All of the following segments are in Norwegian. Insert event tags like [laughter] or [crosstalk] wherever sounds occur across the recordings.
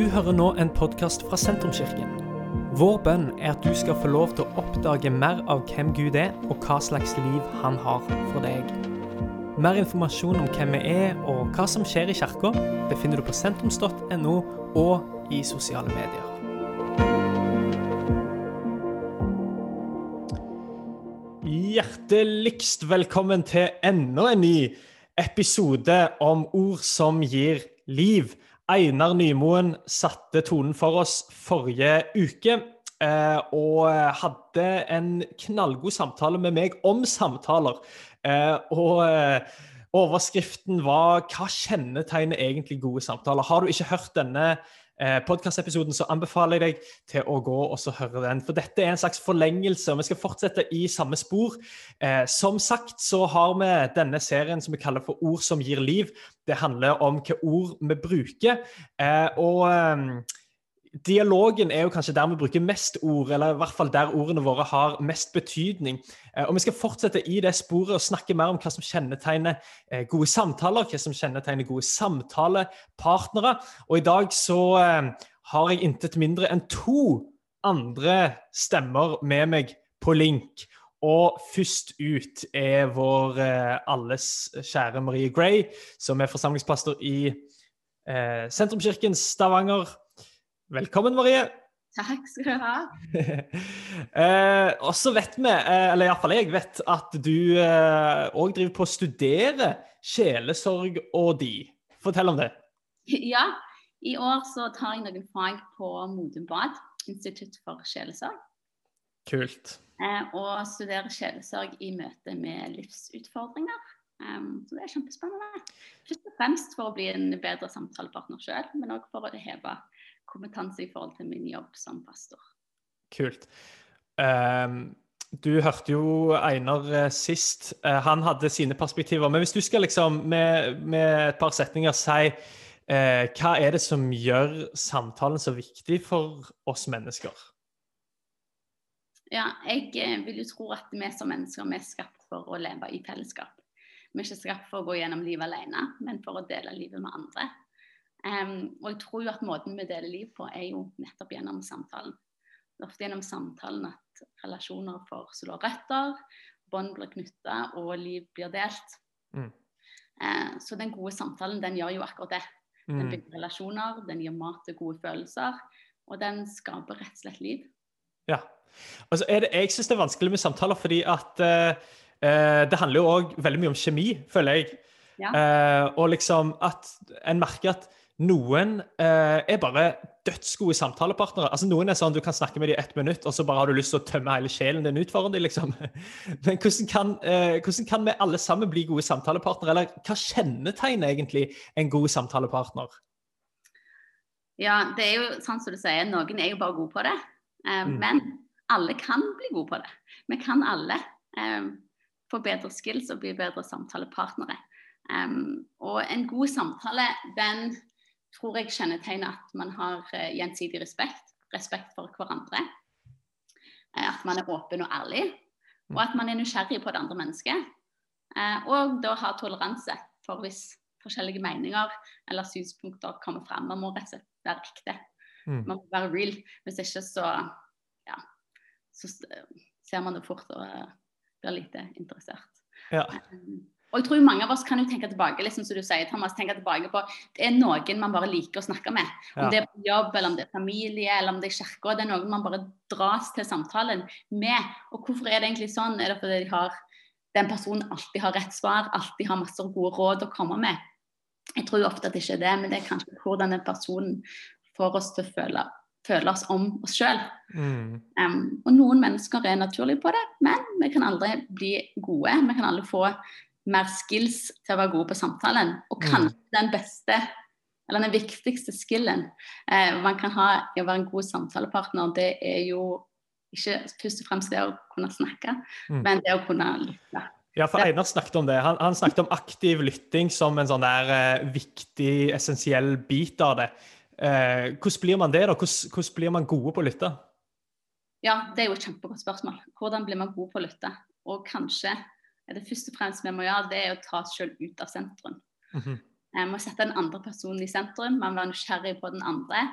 Du hører nå en podkast fra Sentrumskirken. Vår bønn er at du skal få lov til å oppdage mer av hvem Gud er, og hva slags liv han har for deg. Mer informasjon om hvem vi er og hva som skjer i kirka, befinner du på sentrums.no og i sosiale medier. Hjerteligst velkommen til enda en ny episode om ord som gir liv. Einar Nymoen satte tonen for oss forrige uke. Eh, og hadde en knallgod samtale med meg om samtaler. Eh, og eh, overskriften var 'Hva kjennetegner egentlig gode samtaler?' Har du ikke hørt denne podkastepisoden, så anbefaler jeg deg til å gå og så høre den. For dette er en slags forlengelse, og vi skal fortsette i samme spor. Som sagt så har vi denne serien som vi kaller for Ord som gir liv. Det handler om hvilke ord vi bruker. Eh, og eh, Dialogen er jo kanskje der vi bruker mest ord, eller i hvert fall der ordene våre har mest betydning. Eh, og Vi skal fortsette i det sporet og snakke mer om hva som kjennetegner eh, gode samtaler, hva som kjennetegner gode samtalepartnere. Og i dag så eh, har jeg intet mindre enn to andre stemmer med meg på link. Og først ut er vår alles kjære Marie Gray, som er forsamlingspastor i Sentrumskirken Stavanger. Velkommen, Marie. Takk skal du ha. [laughs] eh, og så vet vi, eh, eller iallfall jeg vet, at du òg eh, driver på å studere sjelesorg og de. Fortell om det. [laughs] Ja, i år så tar jeg noen fag på Modum Institutt for sjelesorg. Kult. Eh, og studere sjelesorg i møte med livsutfordringer. Så det er kjempespennende. Først og fremst for å bli en bedre samtalepartner sjøl, men òg for å heve kompetanse i forhold til min jobb som pastor. Kult. Um, du hørte jo Einar eh, sist. Uh, han hadde sine perspektiver. Men hvis du skal liksom med, med et par setninger si uh, hva er det som gjør samtalen så viktig for oss mennesker? Ja, jeg vil jo tro at vi som mennesker vi er skapt for å leve i fellesskap. Vi er ikke skapt for å gå gjennom livet alene, men for å dele livet med andre. Um, og jeg tror jo at måten vi deler liv på, er jo nettopp gjennom samtalen. Det er ofte gjennom samtalen at relasjoner får slå røtter, bånd blir knytta og liv blir delt. Mm. Uh, så den gode samtalen den gjør jo akkurat det. Den mm. bygger relasjoner, den gir mat til gode følelser, og den skaper rett og slett liv. Ja. Altså, det, jeg syns det er vanskelig med samtaler fordi at uh, uh, det handler jo òg veldig mye om kjemi, føler jeg. Ja. og liksom at en merker at noen uh, er bare dødsgode samtalepartnere. Altså Noen er sånn du kan snakke med dem i ett minutt, og så bare har du lyst til å tømme hele sjelen din ut foran dem. Liksom. [laughs] Men hvordan kan, uh, hvordan kan, vi alle sammen bli gode samtalepartnere? Eller hva kjennetegner egentlig en god samtalepartner? Ja, det er jo sånn som du sier, noen er jo bare gode på det. Mm. Men alle kan bli gode på det. Vi kan alle eh, få bedre skills og bli bedre samtalepartnere. Um, og en god samtale, den tror jeg kjennetegner at man har uh, gjensidig respekt. Respekt for hverandre. Uh, at man er åpen og ærlig. Og at man er nysgjerrig på det andre mennesket. Uh, og da har toleranse for hvis forskjellige meninger eller synspunkter kommer frem. Man må rett og slett være ekte. Mm. Man må være real. Hvis ikke så så ser man det fort og blir lite interessert. Ja. Um, og jeg tror mange av oss kan jo tenke tilbake liksom som du sier, Thomas, tenke tilbake på det er noen man bare liker å snakke med. Om ja. det er på jobb, eller om det er familie, eller om det er kirka. Det er noen man bare dras til samtalen med. Og hvorfor er det egentlig sånn? Er det fordi de har, den personen alltid har rett svar, alltid har masse gode råd å komme med? Jeg tror ofte at det ikke er det, men det er kanskje hvordan den personen får oss til å føle, føle oss om oss sjøl. Mm. Um, og noen mennesker er naturlige på det, men vi kan aldri bli gode. Vi kan aldri få mer skills til å være gode på samtalen. Og mm. kanskje mm. den beste, eller den viktigste skillen eh, man kan ha i å være en god samtalepartner, det er jo ikke først og fremst det å kunne snakke, mm. men det å kunne lytte. Ja, for Einar snakket om det. Han, han, snakket om aktiv lytting som en sånn der eh, viktig, essensiell bit av det. Eh, hvordan blir man det, da? Hvordan, hvordan, blir man gode på å lytte? Ja, det er jo et kjempegodt spørsmål. Hvordan blir man god på å lytte? Og kanskje det først og fremst vi må gjøre, det er å ta oss selv ut av sentrum. Mm -hmm. Vi må sette den andre personen i sentrum, man må være nysgjerrig på den andre.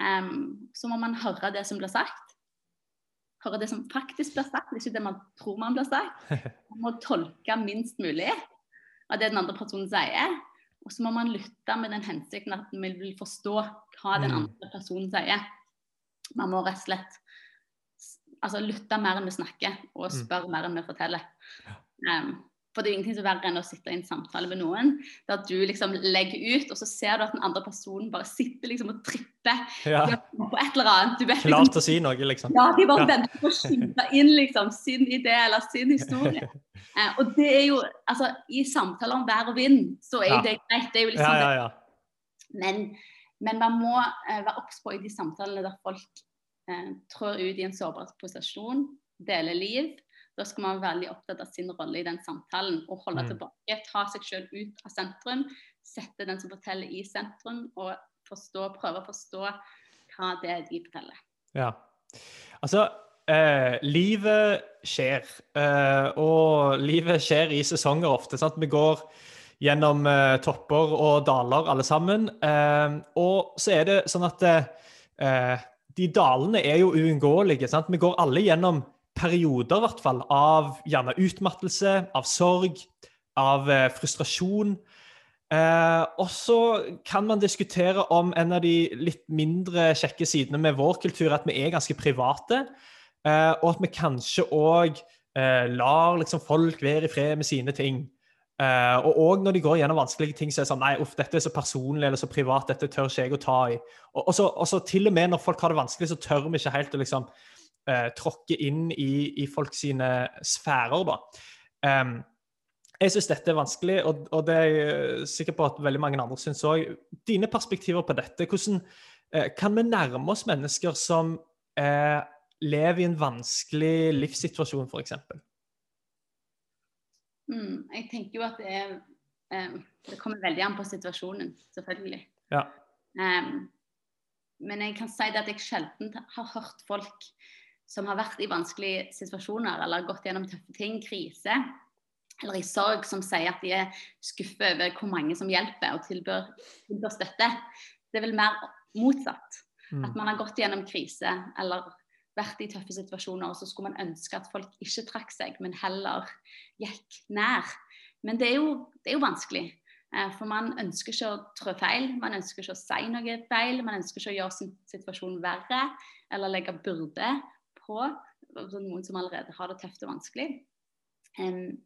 Um, så må man høre det som blir sagt. Høre det som faktisk blir sagt, ikke det man tror man blir sagt. [laughs] Man må tolke minst mulig av det den andre personen sier. Og så må man lytte med den hensikten at man vil forstå hva den Mm. andre personen sier. Man må rett og slett altså, lytte mer enn vi snakker, og Mm. spørre mer enn vi forteller. Um, for det er jo ingenting som er verre enn å sitte i en samtale med noen der du liksom legger ut, og så ser du at den andre personen bare sitter liksom og tripper Ja. på et eller annet. Du vet liksom Klart å si noe, liksom. ja, de bare Ja. venter på å skyte inn liksom, sin idé eller sin historie. [laughs] Eh, og det er jo, altså I samtaler om vær og vind, så er jo Ja. det greit. Det er jo liksom ja, det. ja. Men, men man må eh, være obs på i de samtalene der folk eh, trår ut i en sårbar posisjon, deler liv. Da skal man være veldig opptatt av sin rolle i den samtalen og holde Mm. tilbake. Ta seg selv ut av sentrum. Sette den som forteller i sentrum, og forstå, prøve å forstå hva det er de forteller. Ja. Altså, eh, livet skjer. Eh, og livet skjer i sesonger ofte. Sant? Vi går gjennom eh, topper og daler alle sammen. Eh, og så er det sånn at eh, de dalene er jo uunngåelige. Vi går alle gjennom perioder i hvert fall, av gjerne utmattelse, av sorg, av eh, frustrasjon. Eh, og så kan man diskutere om en av de litt mindre kjekke sidene med vår kultur at vi er ganske private, eh, og at vi kanskje òg eh, lar liksom folk være i fred med sine ting. Eh, og òg når de går gjennom vanskelige ting, så er det sånn Nei, uff, dette er så personlig eller så privat, dette tør ikke jeg å ta i. Og, og, så, og så til og med når folk har det vanskelig, så tør vi ikke helt å liksom eh, tråkke inn i, i folk sine sfærer, da. Um, jeg syns dette er vanskelig, og, og det er jeg sikker på at veldig mange andre syns òg. Dine perspektiver på dette. Hvordan eh, kan vi nærme oss mennesker som eh, lever i en vanskelig livssituasjon, f.eks.? Mm, jeg tenker jo at det er um, Det kommer veldig an på situasjonen, selvfølgelig. Ja. Um, men jeg kan si det at jeg sjelden har hørt folk som har vært i vanskelige situasjoner eller gått gjennom tøffe ting, krise, eller i sorg, som sier at de er skuffet over hvor mange som hjelper og tilbyr, tilbyr støtte. Det er vel mer motsatt. Mm. At man har gått gjennom krise eller vært i tøffe situasjoner, og så skulle man ønske at folk ikke trakk seg, men heller gikk nær. Men det er jo, det er jo vanskelig. eh, For man ønsker ikke å trå feil, man ønsker ikke å si noe feil. Man ønsker ikke å gjøre sin situasjon verre eller legge byrde på altså noen som allerede har det tøft og vanskelig. Um,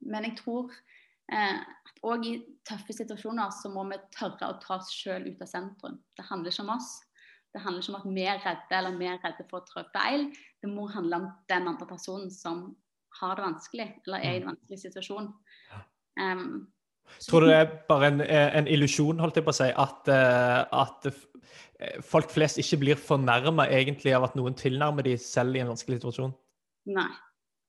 men jeg tror eh, at òg i tøffe situasjoner så må vi tørre å ta oss sjøl ut av sentrum. Det handler ikke om oss. Det handler ikke om at vi er redde eller vi er redde for å trå feil. Det må handle om den andre personen som har det vanskelig, eller er i en vanskelig situasjon. Så- Tror du det er bare en, en illusjon, holdt jeg på å si, at, eh, at eh, folk flest ikke blir fornærma egentlig av at noen tilnærmer de selv i en vanskelig situasjon? Nei.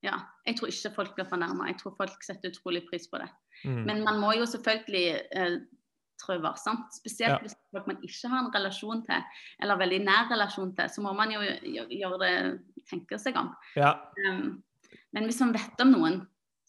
Ja. Jeg tror ikke folk blir fornærma. Jeg tror folk setter utrolig pris på det. Mm. Men man må jo selvfølgelig eh, trå varsomt. Spesielt Ja. hvis folk man ikke har en relasjon til, eller veldig nær relasjon til, så må man jo gjøre det, tenke seg om. Ja. Um, men hvis man vet om noen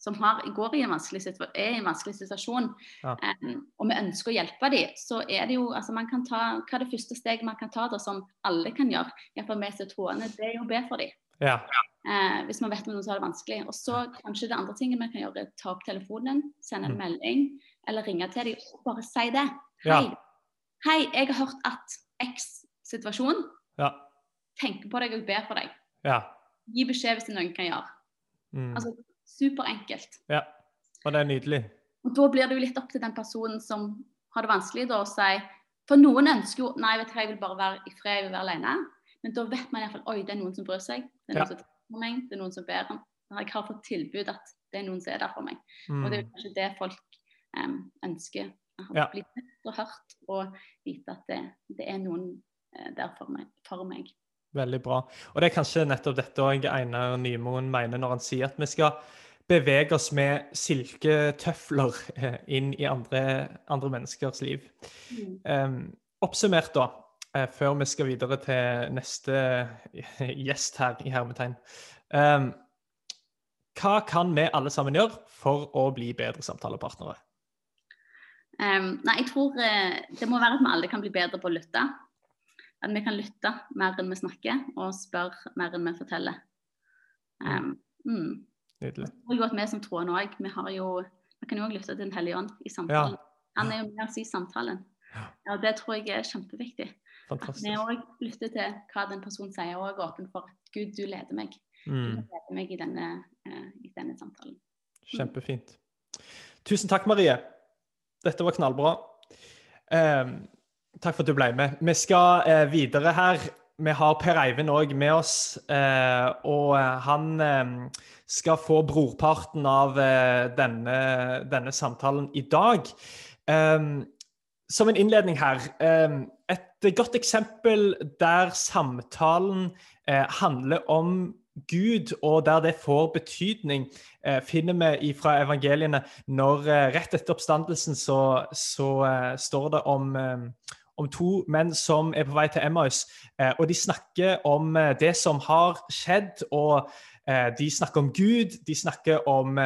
som har, går i en vanskelig, er i en vanskelig situasjon, Ja. um, og vi ønsker å hjelpe dem, så er det jo altså man kan ta, Hva er det første steget man kan ta da, som alle kan gjøre, iallfall vi som troende, det er jo å be for dem. ja. Uh, hvis man vet om noen som har det vanskelig. Og så kanskje det andre tinget vi kan gjøre, er ta opp telefonen, sende en Mm. melding, eller ringe til dem og bare si det. Ja. Hei, hei, jeg har hørt at X situasjon Ja. tenker på deg og ber for deg. ja. Gi beskjed hvis det er noe en kan gjøre. Mm. Altså, Superenkelt. ja. Og det er nydelig. Og da blir det jo litt opp til den personen som har det vanskelig, da, å si For noen ønsker jo Nei, vet du hva, jeg vil bare være i fred, jeg vil være alene. Men da vet man iallfall Oi, det er noen som bryr seg. Det er Ja. noen som tenker på meg. Det er noen som ber om Jeg har fått tilbud at det er noen som er der for meg. Mm. Og det er jo kanskje det folk um, ønsker. Å Ja. bli sett og hørt, og vite at det, det er noen uh, der for meg. For meg. Veldig bra. Og det er kanskje nettopp dette òg Einar Nymoen mener når han sier at vi skal bevege oss med silketøfler eh, inn i andre, andre menneskers liv. Mm. Um, oppsummert, da, eh, før vi skal videre til neste gjest her, i hermetegn. Um, hva kan vi alle sammen gjøre for å bli bedre samtalepartnere? Um, nei, jeg tror eh, det må være at vi alle kan bli bedre på å lytte. At vi kan lytte mer enn vi snakker, og spørre mer enn vi forteller. Um, mm. Nydelig. Og godt vi som troende òg, vi har jo Vi kan jo òg lytte til Den hellige ånd i samtalen. Ja. Han er jo med oss i samtalen. Ja. Det tror jeg er kjempeviktig. At vi Fantastisk. òg lytter til hva den personen sier, og er åpen for at Gud, du leder meg. Du Mm. leder meg i denne, uh, i denne samtalen. Kjempefint. Tusen takk, Marie. Dette var knallbra. Eh, takk for at du ble med. Vi skal eh, videre her. Vi har Per Eivind òg med oss, eh, og eh, han eh, skal få brorparten av eh, denne, denne samtalen i dag. Eh, som en innledning her, eh, et godt eksempel der samtalen eh, handler om Gud, og der det får betydning, finner vi fra evangeliene når rett etter oppstandelsen så, så står det om, eh, om to menn som er på vei til Emmaus, eh, og de snakker om eh, det som har skjedd, og eh, de snakker om Gud, de snakker om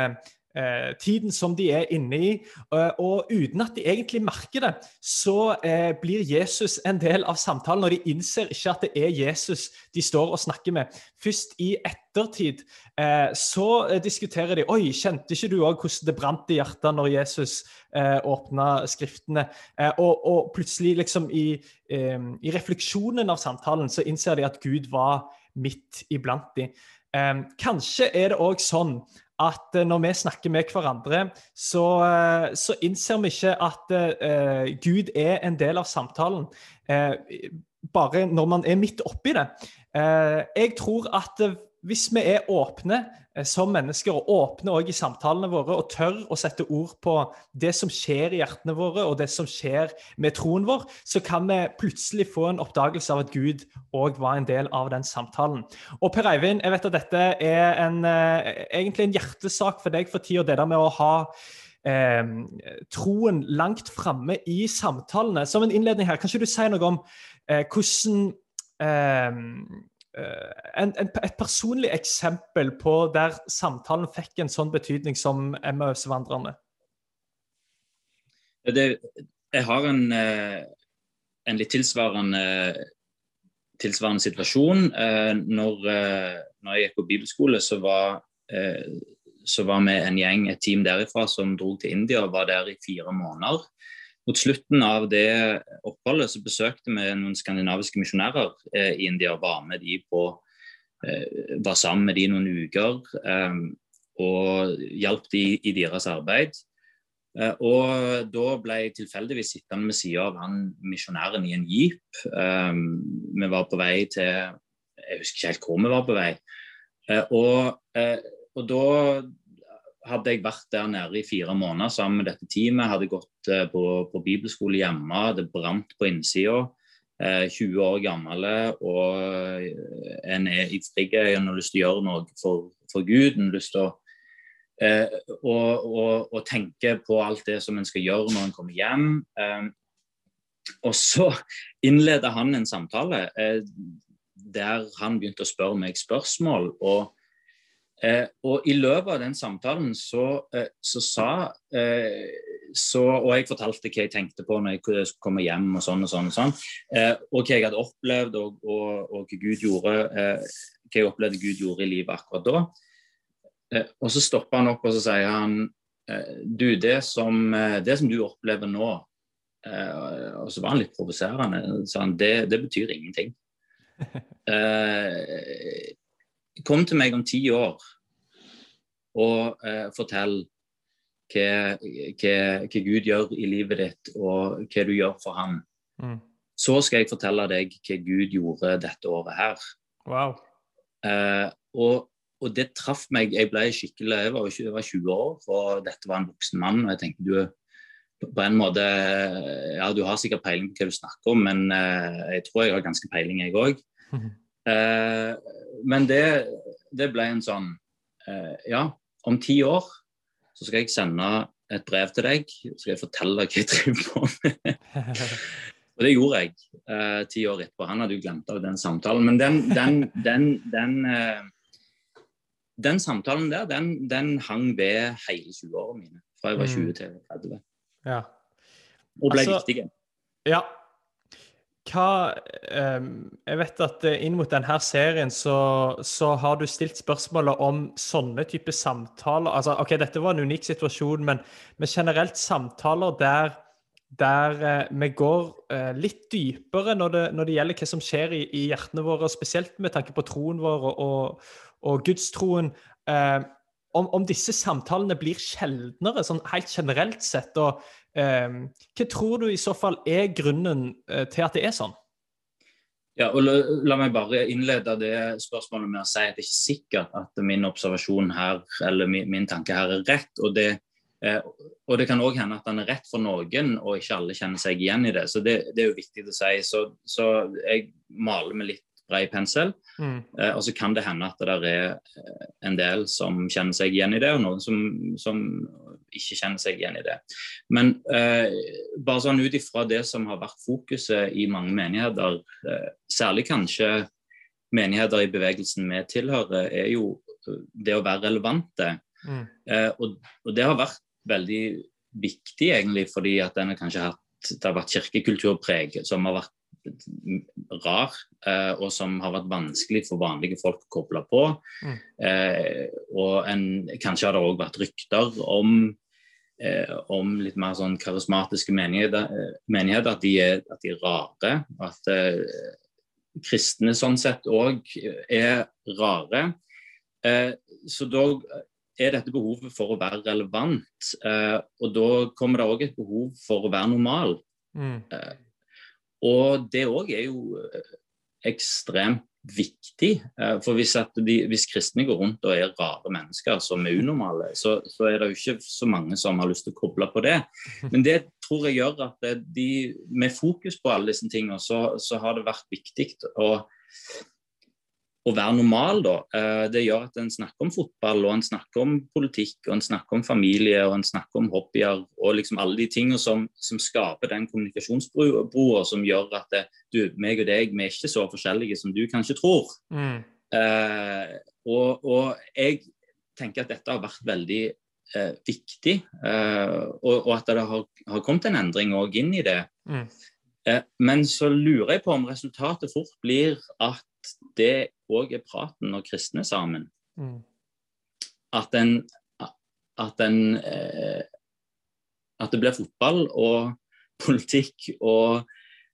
eh, tiden som de er inne i. Eh, og uten at de egentlig merker det, så eh, blir Jesus en del av samtalen, og de innser ikke at det er Jesus de står og snakker med. Først i ettertid så diskuterer de Oi, kjente ikke du òg hvordan det brant i hjertet når Jesus åpna Skriftene? Og, og plutselig, liksom i, i refleksjonen av samtalen, så innser de at Gud var midt iblant dem. Eh, kanskje er det òg sånn at eh, når vi snakker med hverandre, så, eh, så innser vi ikke at uh, Gud er en del av samtalen. Uh, bare når man er midt oppi det. Jeg tror at hvis vi er åpne eh, som mennesker, og åpne også i samtalene våre, og tør å sette ord på det som skjer i hjertene våre, og det som skjer med troen vår, så kan vi plutselig få en oppdagelse av at Gud òg var en del av den samtalen. Og Per Eivind, jeg vet at dette er en, eh, egentlig en hjertesak for deg for tida, det der med å ha Eh, troen langt framme i samtalene. Som en innledning her, kan ikke du si noe om eh, hvordan eh, en, en, et personlig eksempel på der samtalen fikk en sånn betydning som Emmaus-vandrerne? Jeg har en, eh, en litt tilsvarende, tilsvarende situasjon. Eh, når, eh, når, jeg gikk på bibelskole, så var, så var vi en gjeng, et team derifra som dro til India og var der i fire måneder. Mot slutten av det oppholdet så besøkte vi noen skandinaviske misjonærer eh, i India og var med de på eh, var sammen med de noen uker eh, og hjalp de i deres arbeid. Eh, og da ble jeg tilfeldigvis sittende ved sida av han misjonæren i en jeep. Eh, vi var på vei til Jeg husker ikke helt hvor vi var på vei. Eh, og, og da hadde jeg vært der nede i fire måneder sammen med dette teamet. Hadde gått eh, på, på bibelskole hjemme, det brant på innsida. Eh, 20 år gamle og en er i ivrig og har lyst til å gjøre noe for, for Gud. En har lyst til å eh, og, og, og, tenke på alt det som en skal gjøre når en kommer hjem. Eh, og så innleder han en samtale eh, der han begynte å spørre meg spørsmål. og Eh, og i løpet av den samtalen så, eh, så sa eh, så, Og jeg fortalte hva jeg tenkte på når jeg skulle komme hjem og sånn og sånn. Og sånn, eh, og hva jeg hadde opplevd og, og, og hva Gud gjorde eh, hva jeg opplevde Gud gjorde i livet akkurat da. Eh, og så stopper han opp og så sier han du, det som, det som du opplever nå Og så var han litt provoserende. det, det betyr ingenting. [laughs] kom til meg om ti år og eh, fortell hva, hva, hva, Gud gjør i livet ditt, og hva du gjør for ham. Mm. Så skal jeg fortelle deg hva Gud gjorde dette året her. Wow. Eh, og, og, det traff meg. Jeg ble skikkelig Jeg var, jeg var 20 år, og dette var en voksen mann. Og jeg tenkte du på en måte Ja, du har sikkert peiling på hva du snakker om, men eh, jeg tror jeg har ganske peiling, jeg òg. [laughs] Eh, men det, det, ble en sånn eh, Ja, om ti år så skal jeg sende et brev til deg. Så skal jeg fortelle hva jeg driver på med. [laughs] Og det gjorde jeg eh, ti år etterpå. Han hadde jo glemt av den samtalen. Men den, den, den, den, eh, den samtalen der, den, hang ved hele 20-årene mine. Fra jeg var 20 til 30. Ja. Og ble altså, viktig. Ja. Hva Jeg vet at inn mot denne serien så, så, har du stilt spørsmålet om sånne type samtaler altså, OK, dette var en unik situasjon, men, men generelt samtaler der, der eh, vi går eh, litt dypere når det, når det, gjelder hva som skjer i, i hjertene våre, spesielt med tanke på troen vår og, og gudstroen. Eh, om, om, disse samtalene blir sjeldnere, sånn helt generelt sett. og eh, Hva tror du i så fall er grunnen eh, til at det er sånn? Ja, og la, la, meg bare innlede det spørsmålet med å si at det er ikke sikkert at min observasjon her, eller min, min tanke her er rett. og det, eh, og det kan òg hende at den er rett for noen, og ikke alle kjenner seg igjen i det. Så det, det er jo viktig å si. Så, så jeg maler med litt bred pensel. Mm. Eh, og så kan det hende at det er eh, en del som kjenner seg igjen i det, og noen som, som ikke kjenner seg igjen i det. Men eh, bare sånn ut ifra det som har vært fokuset i mange menigheter, eh, særlig kanskje menigheter i bevegelsen vi tilhører, er jo eh, det å være relevante. Mm. Eh, og, og, det har vært veldig viktig, egentlig, fordi at den har kanskje hatt det har vært kirkekulturpreg som har vært rar, eh, og som har vært vanskelig for vanlige folk å koble på. Mm. Eh, og en, kanskje har det òg vært rykter om, eh, om litt mer sånn karismatiske menigheter, menigheter at, de er, at, de er, rare. At kristne sånn sett òg er rare. Eh, så da er dette behovet for å være relevant. Eh, og da kommer det òg et behov for å være normal. Mm. Og det òg er jo eh, ekstremt viktig. Eh, for hvis, de, hvis, kristne går rundt og er rare mennesker som er unormale, så, så, er det jo ikke så mange som har lyst til å koble på det. [laughs] Men det tror jeg gjør at de, med fokus på alle disse tingene, så, så har det vært viktig å å være normal, da. Eh, det gjør at en snakker om fotball, og en snakker om politikk, og en snakker om familie, og en snakker om hobbyer, og liksom alle de tingene som, som skaper den kommunikasjonsbroa som gjør at det, du, meg og deg, vi er ikke så forskjellige som du kanskje tror. Mm. Eh, og, og, jeg tenker at dette har vært veldig eh, viktig, eh, og, og, at det har, har kommet en endring òg inn i det. Mm. Eh, men så lurer jeg på om resultatet fort blir at det òg er praten når kristne er sammen. Mm. At en at, en, eh, at det blir fotball og politikk og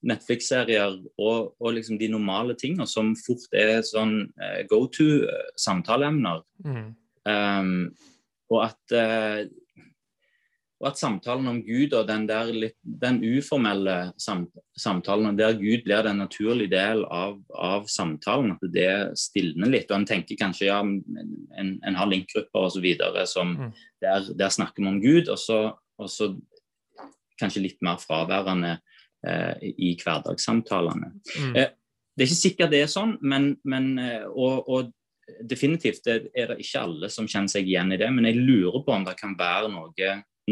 Netflix-serier og, og, liksom de normale tingene som fort er sånn eh, go to eh. Mm. Um, og at eh, og at samtalen om Gud og den, der den uformelle samtalen, der Gud blir den naturlige del av, av, samtalen, at det stilner litt. Og en tenker kanskje ja, en, en har linkgrupper osv. som mm. der, der, snakker vi om Gud, og så, og så kanskje litt mer fraværende eh, i hverdagssamtalene. Mm. Eh, det er ikke sikkert det er sånn, men, men eh, og, og, definitivt er det ikke alle som kjenner seg igjen i det. Men jeg lurer på om det kan være noe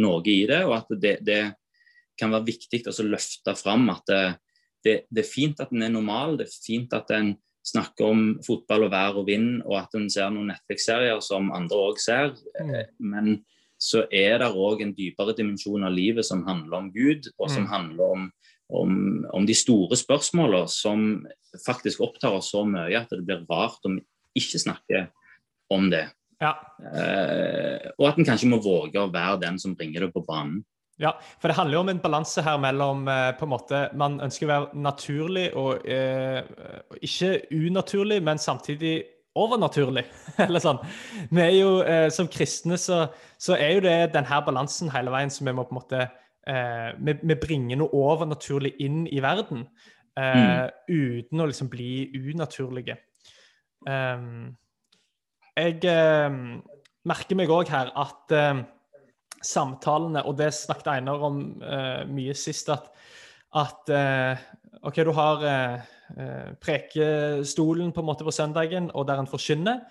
noe i det, og at det, det kan være viktig å løfte fram at det, det, det, er fint at en er normal, det er fint at en snakker om fotball og vær og vind, og at en ser noen Netflix-serier som andre òg ser. Mm. Eh, men så er det òg en dypere dimensjon av livet som handler om Gud, og som mm. handler om, om, om de store spørsmålene som faktisk opptar oss så mye at det blir rart om vi ikke snakker om det. Ja. Eh, og at en kanskje må våge å være den som bringer det på banen. Ja, for det handler jo om en balanse her mellom eh, på en måte, Man ønsker å være naturlig og eh, ikke unaturlig, men samtidig overnaturlig. [laughs] Eller sånn. Vi er jo, eh, Som kristne så, så, er jo det denne balansen hele veien som vi må på en måte eh, vi, vi, bringer noe overnaturlig inn i verden eh, mm. uten å liksom bli unaturlige. Um, jeg eh, merker meg òg her at eh, samtalene, og det snakket Einar om eh, mye sist, at, at eh, OK, du har eh, eh, prekestolen på en måte på søndagen, og der en forkynner.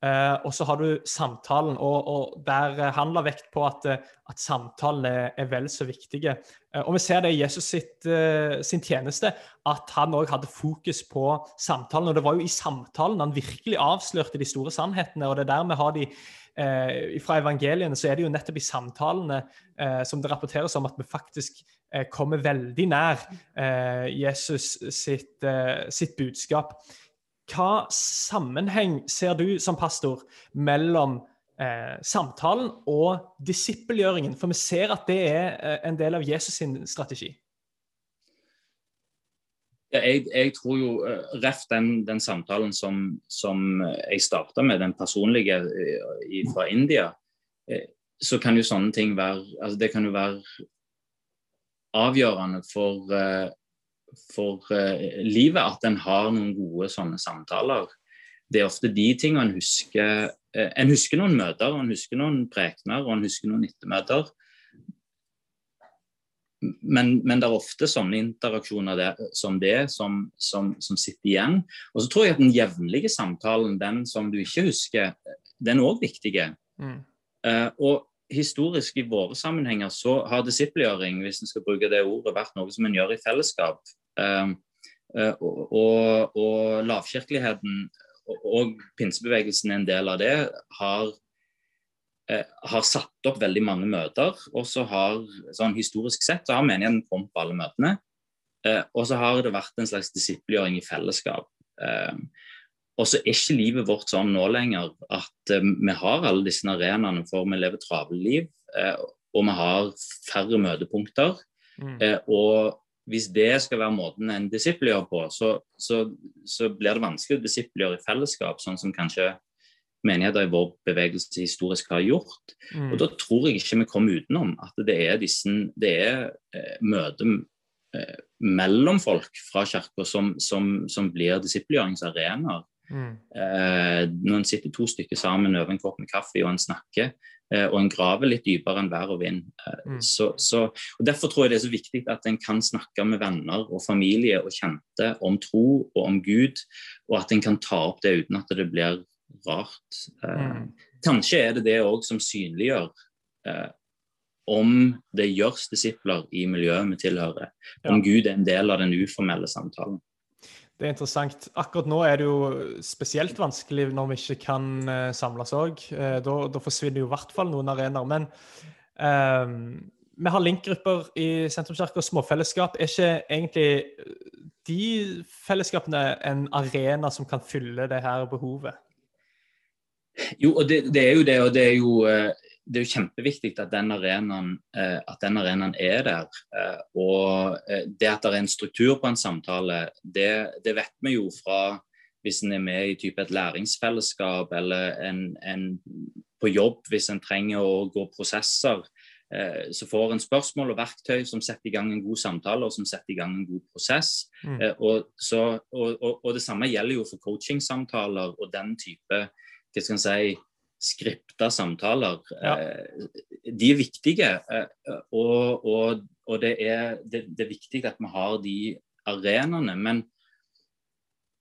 Uh, og så har du samtalen, og, og der uh, han la vekt på at, uh, at samtalen er, er, vel så viktige. og vi ser det i Jesus sitt, sin tjeneste, at han òg hadde fokus på samtalen. Og det var jo i samtalen han virkelig avslørte de store sannhetene, og det er der vi har de eh, fra evangeliene, så er det jo nettopp i samtalene eh, som det rapporteres om at vi faktisk eh, kommer veldig nær eh, Jesus sitt, eh, sitt, budskap. Hva sammenheng ser du som pastor mellom samtalen og disippelgjøringen? For vi ser at det er en del av Jesus sin strategi. Ja, jeg, jeg, tror jo uh, Ref den, den, samtalen som, som jeg starta med, den personlige uh, i, fra India, uh, så kan jo sånne ting være altså Det kan jo være avgjørende for, for livet at en har noen gode sånne samtaler. Det er ofte de tingene en husker. En husker noen møter, en husker noen prekener og en husker noen ettermøter men, men, det er ofte sånne interaksjoner det, som det som, som, som, sitter igjen. Og så tror jeg at den jevnlige samtalen, den som du ikke husker, den er òg viktig. Mm. Uh, og historisk i våre sammenhenger så har disippelgjøring, hvis en skal bruke det ordet, vært noe som en gjør i fellesskap. Uh, uh, og, og, og lavkirkeligheten og pinsebevegelsen er en del av det, har Eh, har satt opp veldig mange møter. Og så har sånn historisk sett så har menigheten kommet på alle møtene. Eh, og så har det vært en slags disippelgjøring i fellesskap. Eh, og så er ikke livet vårt sånn nå lenger at eh, vi har alle disse arenaene for vi lever travle liv, eh, og vi har færre møtepunkter. Mm. Eh, og hvis det skal være måten en disippelgjør på, så, så, så, blir det vanskelig å disippelgjøre i fellesskap, sånn som kanskje menigheter i vår bevegelse historisk har gjort. Mm. Og Da tror jeg ikke vi kommer utenom at det er, disse, det er eh, møter eh, mellom folk fra kirka som, som, som, blir disippelgjøringsarenaer. Mm. Eh, når en sitter to stykker sammen over en kopp med kaffe og en snakker, og en graver litt dypere enn vær og vind. Eh, mm. Så, så, og Derfor tror jeg det er så viktig at en kan snakke med venner og familie og kjente om tro og om Gud, og at en kan ta opp det uten at det blir rart. Eh, mm. Kanskje er det det òg som synliggjør eh, om det gjøres disipler i miljøet vi tilhører. Om ja. Gud er en del av den uformelle samtalen. Det er interessant. Akkurat nå er det jo spesielt vanskelig når vi ikke kan uh, samles òg. Uh, da, da, forsvinner jo i hvert fall noen arenaer. Men uh, vi har linkgrupper i sentrumskirka og småfellesskap. Er ikke egentlig de fellesskapene en arena som kan fylle det her behovet? Jo, og det, det, er jo det, og det er jo, eh, det er jo kjempeviktig at den arenaen, eh, at den arenaen er der. Eh, og det at det er en struktur på en samtale, det, det vet vi jo fra hvis en er med i type et læringsfellesskap eller en, en på jobb hvis en trenger å gå prosesser. Så får en spørsmål og verktøy som setter i gang en god samtale og som setter i gang en god prosess. Mm. Og, så, og, og, og, det samme gjelder jo for coachingsamtaler og den type hva skal en si, skripta samtaler. Ja. Eh, de er viktige. Eh, og, og, og det, er, det, det, er, viktig at vi har de arenaene. Men,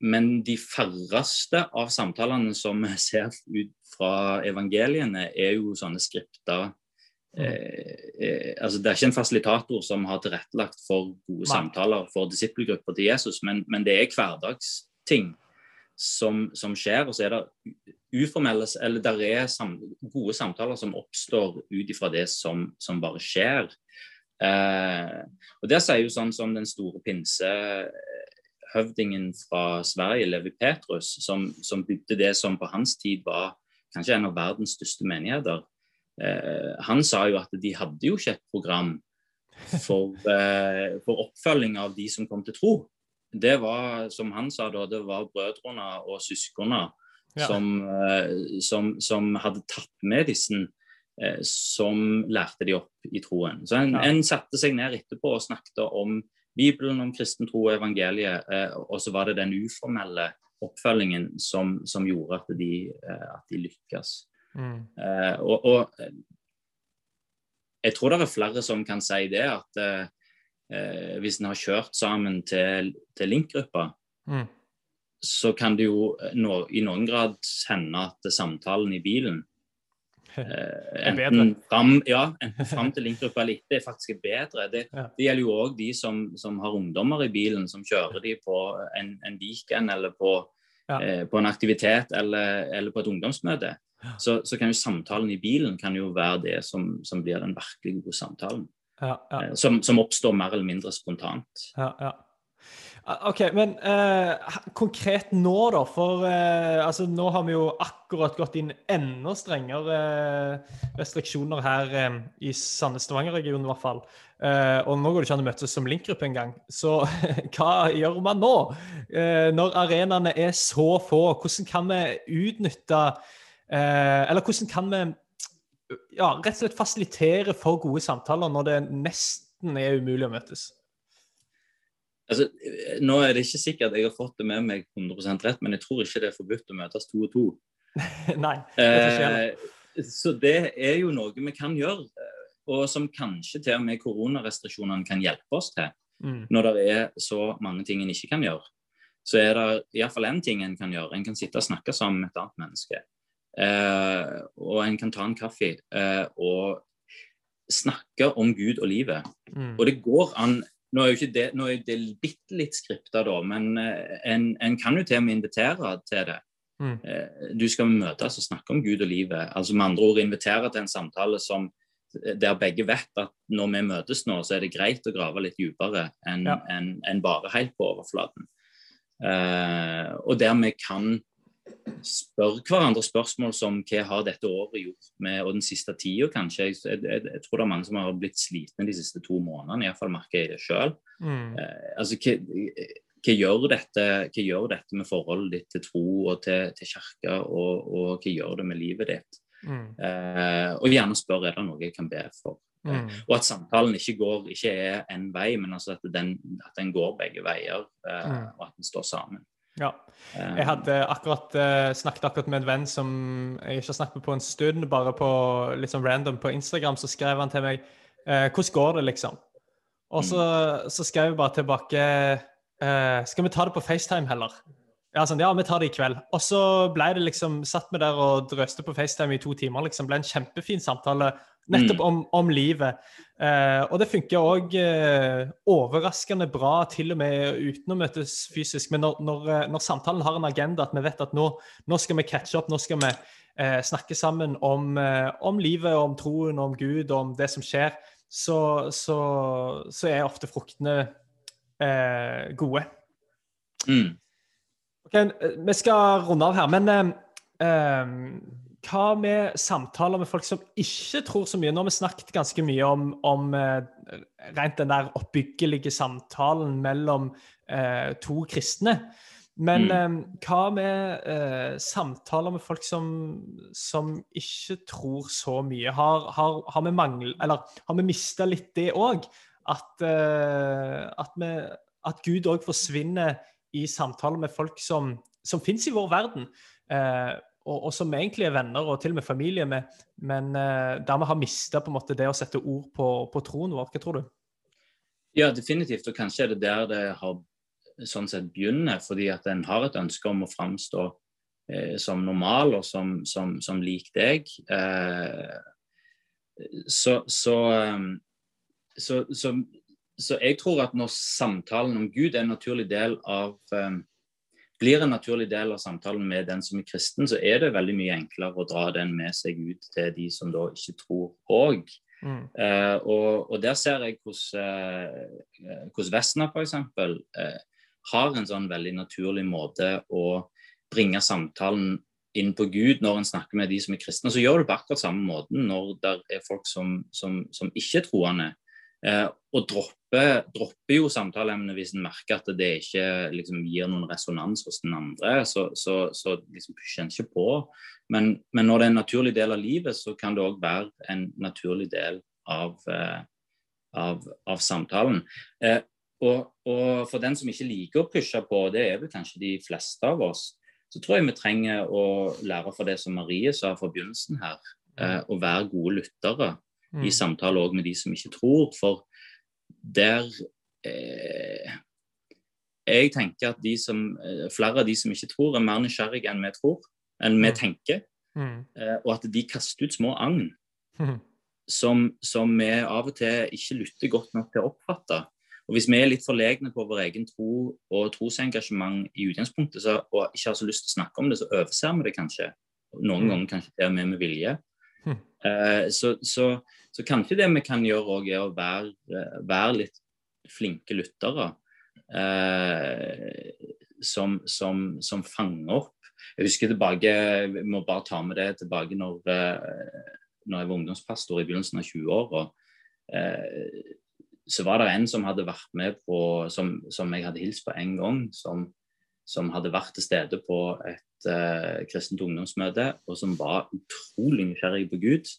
men de færreste av samtalene som vi ser ut fra evangeliene, er jo sånne skripta mm. eh, eh, altså Det er ikke en fasilitator som har tilrettelagt for gode Nei. samtaler for disippelgrupper til Jesus, men, men det er hverdagsting som, som, skjer. Og så er det uformelle, eller der er sam, gode samtaler som oppstår ut ifra det som, som, bare skjer. Eh, og Det sier jo sånn som den store pinsehøvdingen fra Sverige, Levi Petrus, som, som, bygde det som på hans tid var kanskje en av verdens største menigheter. Eh, han sa jo at de hadde jo ikke et program for, [laughs] eh, for oppfølging av de som kom til tro. Det var, som han sa da, det var brødrene og søsknene ja. som, eh, som, som, hadde tatt med disse eh, som lærte de opp i troen. Så en, ja. en, satte seg ned etterpå og snakket om Bibelen, om kristen tro og evangeliet, eh, og så var det den uformelle oppfølgingen som, som gjorde at de, at de lykkes. Mm. Og, og, jeg tror det er flere som kan si det, at eh, hvis en har kjørt sammen til, til Link-gruppa, mm så kan det jo eh, no, i noen grad hende at samtalen i bilen eh, enten fram, ja, enten [laughs] fram til linkgruppa eller etter faktisk er bedre. Det, det gjelder jo òg de som, som, har ungdommer i bilen, som kjører de på en, en weekend eller på, ja. eh, på en aktivitet eller, eller, på et ungdomsmøte. så, så, kan jo samtalen i bilen kan jo være det som, som blir den virkelig gode samtalen. Ja, ja. Eh, som, som, oppstår mer eller mindre spontant. Ja, ja. OK, men eh, konkret nå, da? For eh, altså, nå har vi jo akkurat gått inn enda strengere eh, restriksjoner her eh, i Sandnes-Stavanger-regionen i hvert fall. Eh, og nå går det ikke an å møtes som link-gruppe engang. Så [laughs] hva gjør man nå? Når arenaene er så få, hvordan kan vi utnytte Eller hvordan kan vi ja, rett og slett fasilitere for gode samtaler når det nesten er umulig å møtes? Altså, nå er det ikke sikkert jeg har fått det med meg 100% rett, men jeg tror ikke det er forbudt å møtes to og to. [laughs] Nei, det eh, Så det er jo noe vi kan gjøre, og som kanskje til og med koronarestriksjonene kan hjelpe oss til. Mm. Når det er så mange ting en ikke kan gjøre, så er det iallfall én ting en kan gjøre. En kan sitte og snakke sammen med et annet menneske. Eh, og en kan ta en kaffe eh, og snakke om Gud og livet. Mm. Og det går an nå er jo ikke det, nå er det bitte litt skripta, da, men eh, en, en, kan jo til og med invitere til det. Mm. Eh, du skal møtes og snakke om Gud og livet. altså Med andre ord invitere til en samtale som, der begge vet at når vi møtes nå, så er det greit å grave litt dypere enn ja. en, en bare helt på overflaten. Uh, og der vi kan spør hverandre spørsmål som hva har dette året gjort med, og den siste tida kanskje. Jeg, jeg, jeg, tror det er mange som har blitt slitne de siste to månedene, iallfall merker jeg det sjøl. Mm. Eh, altså, hva, hva, gjør dette, hva gjør dette med forholdet ditt til tro og til, til kirke, og, og, hva gjør det med livet ditt? Mm. Eh, og gjerne spør er det noe jeg kan be for. Eh, mm. Og at samtalen ikke går, ikke er én vei, men altså at, den, at den går begge veier, eh, mm. og at den står sammen. Ja. Jeg hadde akkurat uh, snakket akkurat med en venn som jeg ikke har snakket med på en stund, bare på litt sånn random på Instagram, så skrev han til meg uh, 'Hvordan går det', liksom? Og så, mm. så skrev jeg bare tilbake uh, 'Skal vi ta det på FaceTime heller?' Ja, sånn, ja, vi tar det i kveld. Og så ble det liksom, satt vi der og drøste på FaceTime i to timer. liksom, ble en kjempefin samtale Nettopp mm. om, om livet. Eh, og det funker òg eh, overraskende bra, til og med uten å møtes fysisk. Men når, når, eh, når, samtalen har en agenda, at vi vet at nå, nå skal vi catche opp, nå skal vi eh, snakke sammen om, eh, om, livet, om troen, om Gud, om det som skjer, så, så, så er ofte fruktene eh, gode. Mm. Okay, vi skal runde av her, men hva med samtaler med folk som ikke tror så mye? Nå har vi snakket ganske mye om, om eh, rent den der oppbyggelige samtalen mellom eh, to kristne. Men mm. eh, hva med eh, samtaler med folk som, som, ikke tror så mye? Har, har, har vi mangel, eller har vi mista litt det òg? At, at, at, Gud òg forsvinner i samtaler med folk som, som fins i vår verden. Eh, og, og, som egentlig er venner og til og med familie med, men uh, der vi har mista det å sette ord på, på, troen vår. Hva tror du? Ja, definitivt. Og kanskje er det der det har sånn sett begynner, fordi at en har et ønske om å framstå eh, som normal og som, som, som lik deg. Eh, så, så, så, så, så, jeg tror at når samtalen om Gud er en naturlig del av um, blir en naturlig del av samtalen med den som er kristen, så er det veldig mye enklere å dra den med seg ut til de som da ikke tror òg. Mm. Eh, og, og, der ser jeg hvordan, eh, Vestna Vesna f.eks. Eh, har en sånn veldig naturlig måte å bringe samtalen inn på Gud når en snakker med de som er kristne. Så gjør det på akkurat samme måten når det er folk som, som, som ikke er troende. Eh, og dropper, dropper jo samtaleemnet hvis en merker at det ikke liksom, gir noen resonans hos den andre. Så, så, så liksom pusher en ikke på. Men, men, når det er en naturlig del av livet, så kan det òg være en naturlig del av, eh, av, av samtalen. Eh, og, og, for den som ikke liker å pushe på, det er vel kanskje de fleste av oss, så tror jeg vi trenger å lære fra det som Marie sa fra begynnelsen her, å være gode lyttere mm. i samtale òg med de som ikke tror. For der eh, Jeg tenker at som, eh, flere av de som ikke tror, er mer nysgjerrige enn vi tror, enn vi mm. tenker. Mm. Eh, og at de kaster ut små agn mm. som, som vi av og til ikke lytter godt nok til å oppfatte. Og Hvis vi er litt forlegne på vår egen tro og trosengasjement i utgangspunktet, så, og ikke har så lyst til å snakke om det, så overser vi det kanskje. Noen Mm. ganger kanskje til og med med vilje. Hm. Eh, så, så, så kanskje det vi kan gjøre òg, er å være, eh, være litt flinke lyttere. Eh, som, som, som fanger opp. Jeg husker tilbake, Vi må bare ta med det tilbake når, eh, når jeg var ungdomspastor i begynnelsen av 20-åra. Eh, så var det en som hadde vært med på, som, som jeg hadde hilst på en gang, som, som hadde vært til stede på et uh, kristent ungdomsmøte, og som var utrolig nysgjerrig på Gud.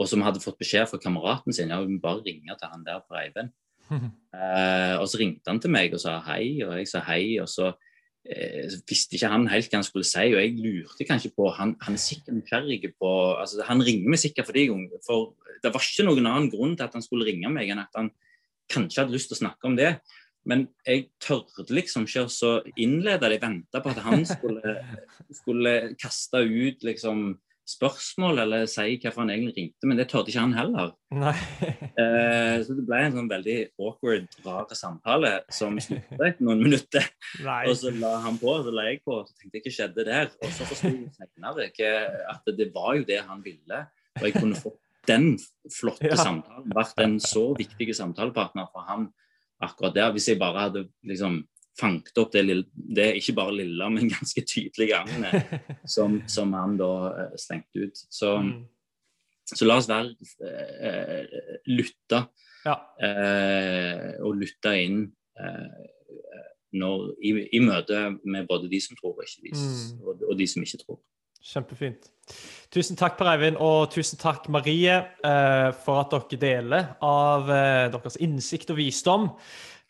Og som hadde fått beskjed fra kameraten sin ja, hun bare ringe til han der på Reiven. Uh, [laughs] og så ringte han til meg og sa hei, og jeg sa hei. Og så uh, visste ikke han helt hva han skulle si, og jeg lurte kanskje på Han, han er sikkert nysgjerrig på altså Han ringer meg sikkert fordi For det var ikke noen annen grunn til at han skulle ringe meg, enn at han kanskje hadde lyst til å snakke om det. Men jeg tørde liksom ikke å så innlede det. Jeg venta på at han [laughs] skulle, skulle kaste ut liksom spørsmål eller si hvorfor han egentlig ringte, men det tørde ikke han heller. Eh, så det ble en sånn veldig awkward, rar samtale som sluttet [laughs] etter noen minutter. Nei. Og så la han på, og så la jeg på, og så tenkte jeg hva skjedde der. Og så forsto jeg senere at det var jo det han ville. Og jeg kunne fått den flotte Ja. samtalen, vært en så viktig samtalepartner for han akkurat der. Hvis jeg bare hadde liksom fanget opp det, lille, det ikke bare lille, men ganske tydelige agnet [laughs] som, som han da stengte ut. Så, Mm. så la oss være eh, lytte Ja. eh, og lytte inn eh, når, i, i møte med både de som tror og, ikke de, Mm. og, og de som ikke tror. Kjempefint. Tusen takk, Per Eivind, og tusen takk, Marie, eh, for at dere deler av eh, deres innsikt og visdom.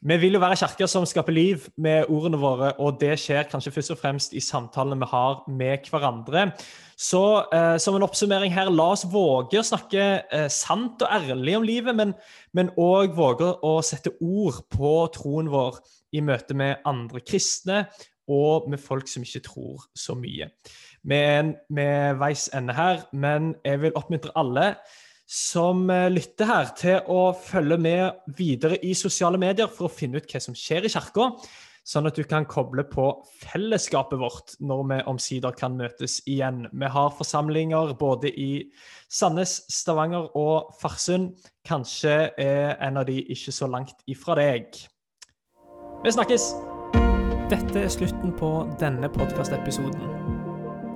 Vi vil jo være kirker som skaper liv med ordene våre, og det skjer kanskje først og fremst i samtalene vi har med hverandre. Så eh, som en oppsummering her, la oss våge å snakke eh, sant og ærlig om livet, men òg våge å sette ord på troen vår i møte med andre kristne og med folk som ikke tror så mye. En- ved veis ende her, men jeg vil oppmuntre alle som eh, lytter her, til å følge med videre i sosiale medier for å finne ut hva som skjer i kirka, sånn at du kan koble på fellesskapet vårt når vi omsider kan møtes igjen. Vi har forsamlinger både i Sandnes, Stavanger og Farsund. Kanskje er en av de ikke så langt ifra deg. Vi snakkes! Dette er slutten på denne podkastepisoden.